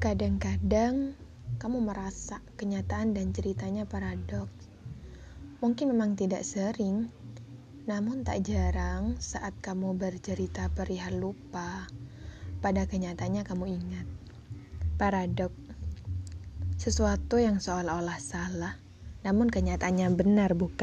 Kadang-kadang kamu merasa kenyataan dan ceritanya paradoks. Mungkin memang tidak sering, namun tak jarang saat kamu bercerita perihal lupa, pada kenyataannya kamu ingat. Paradok, sesuatu yang seolah-olah salah, namun kenyataannya benar, bukan?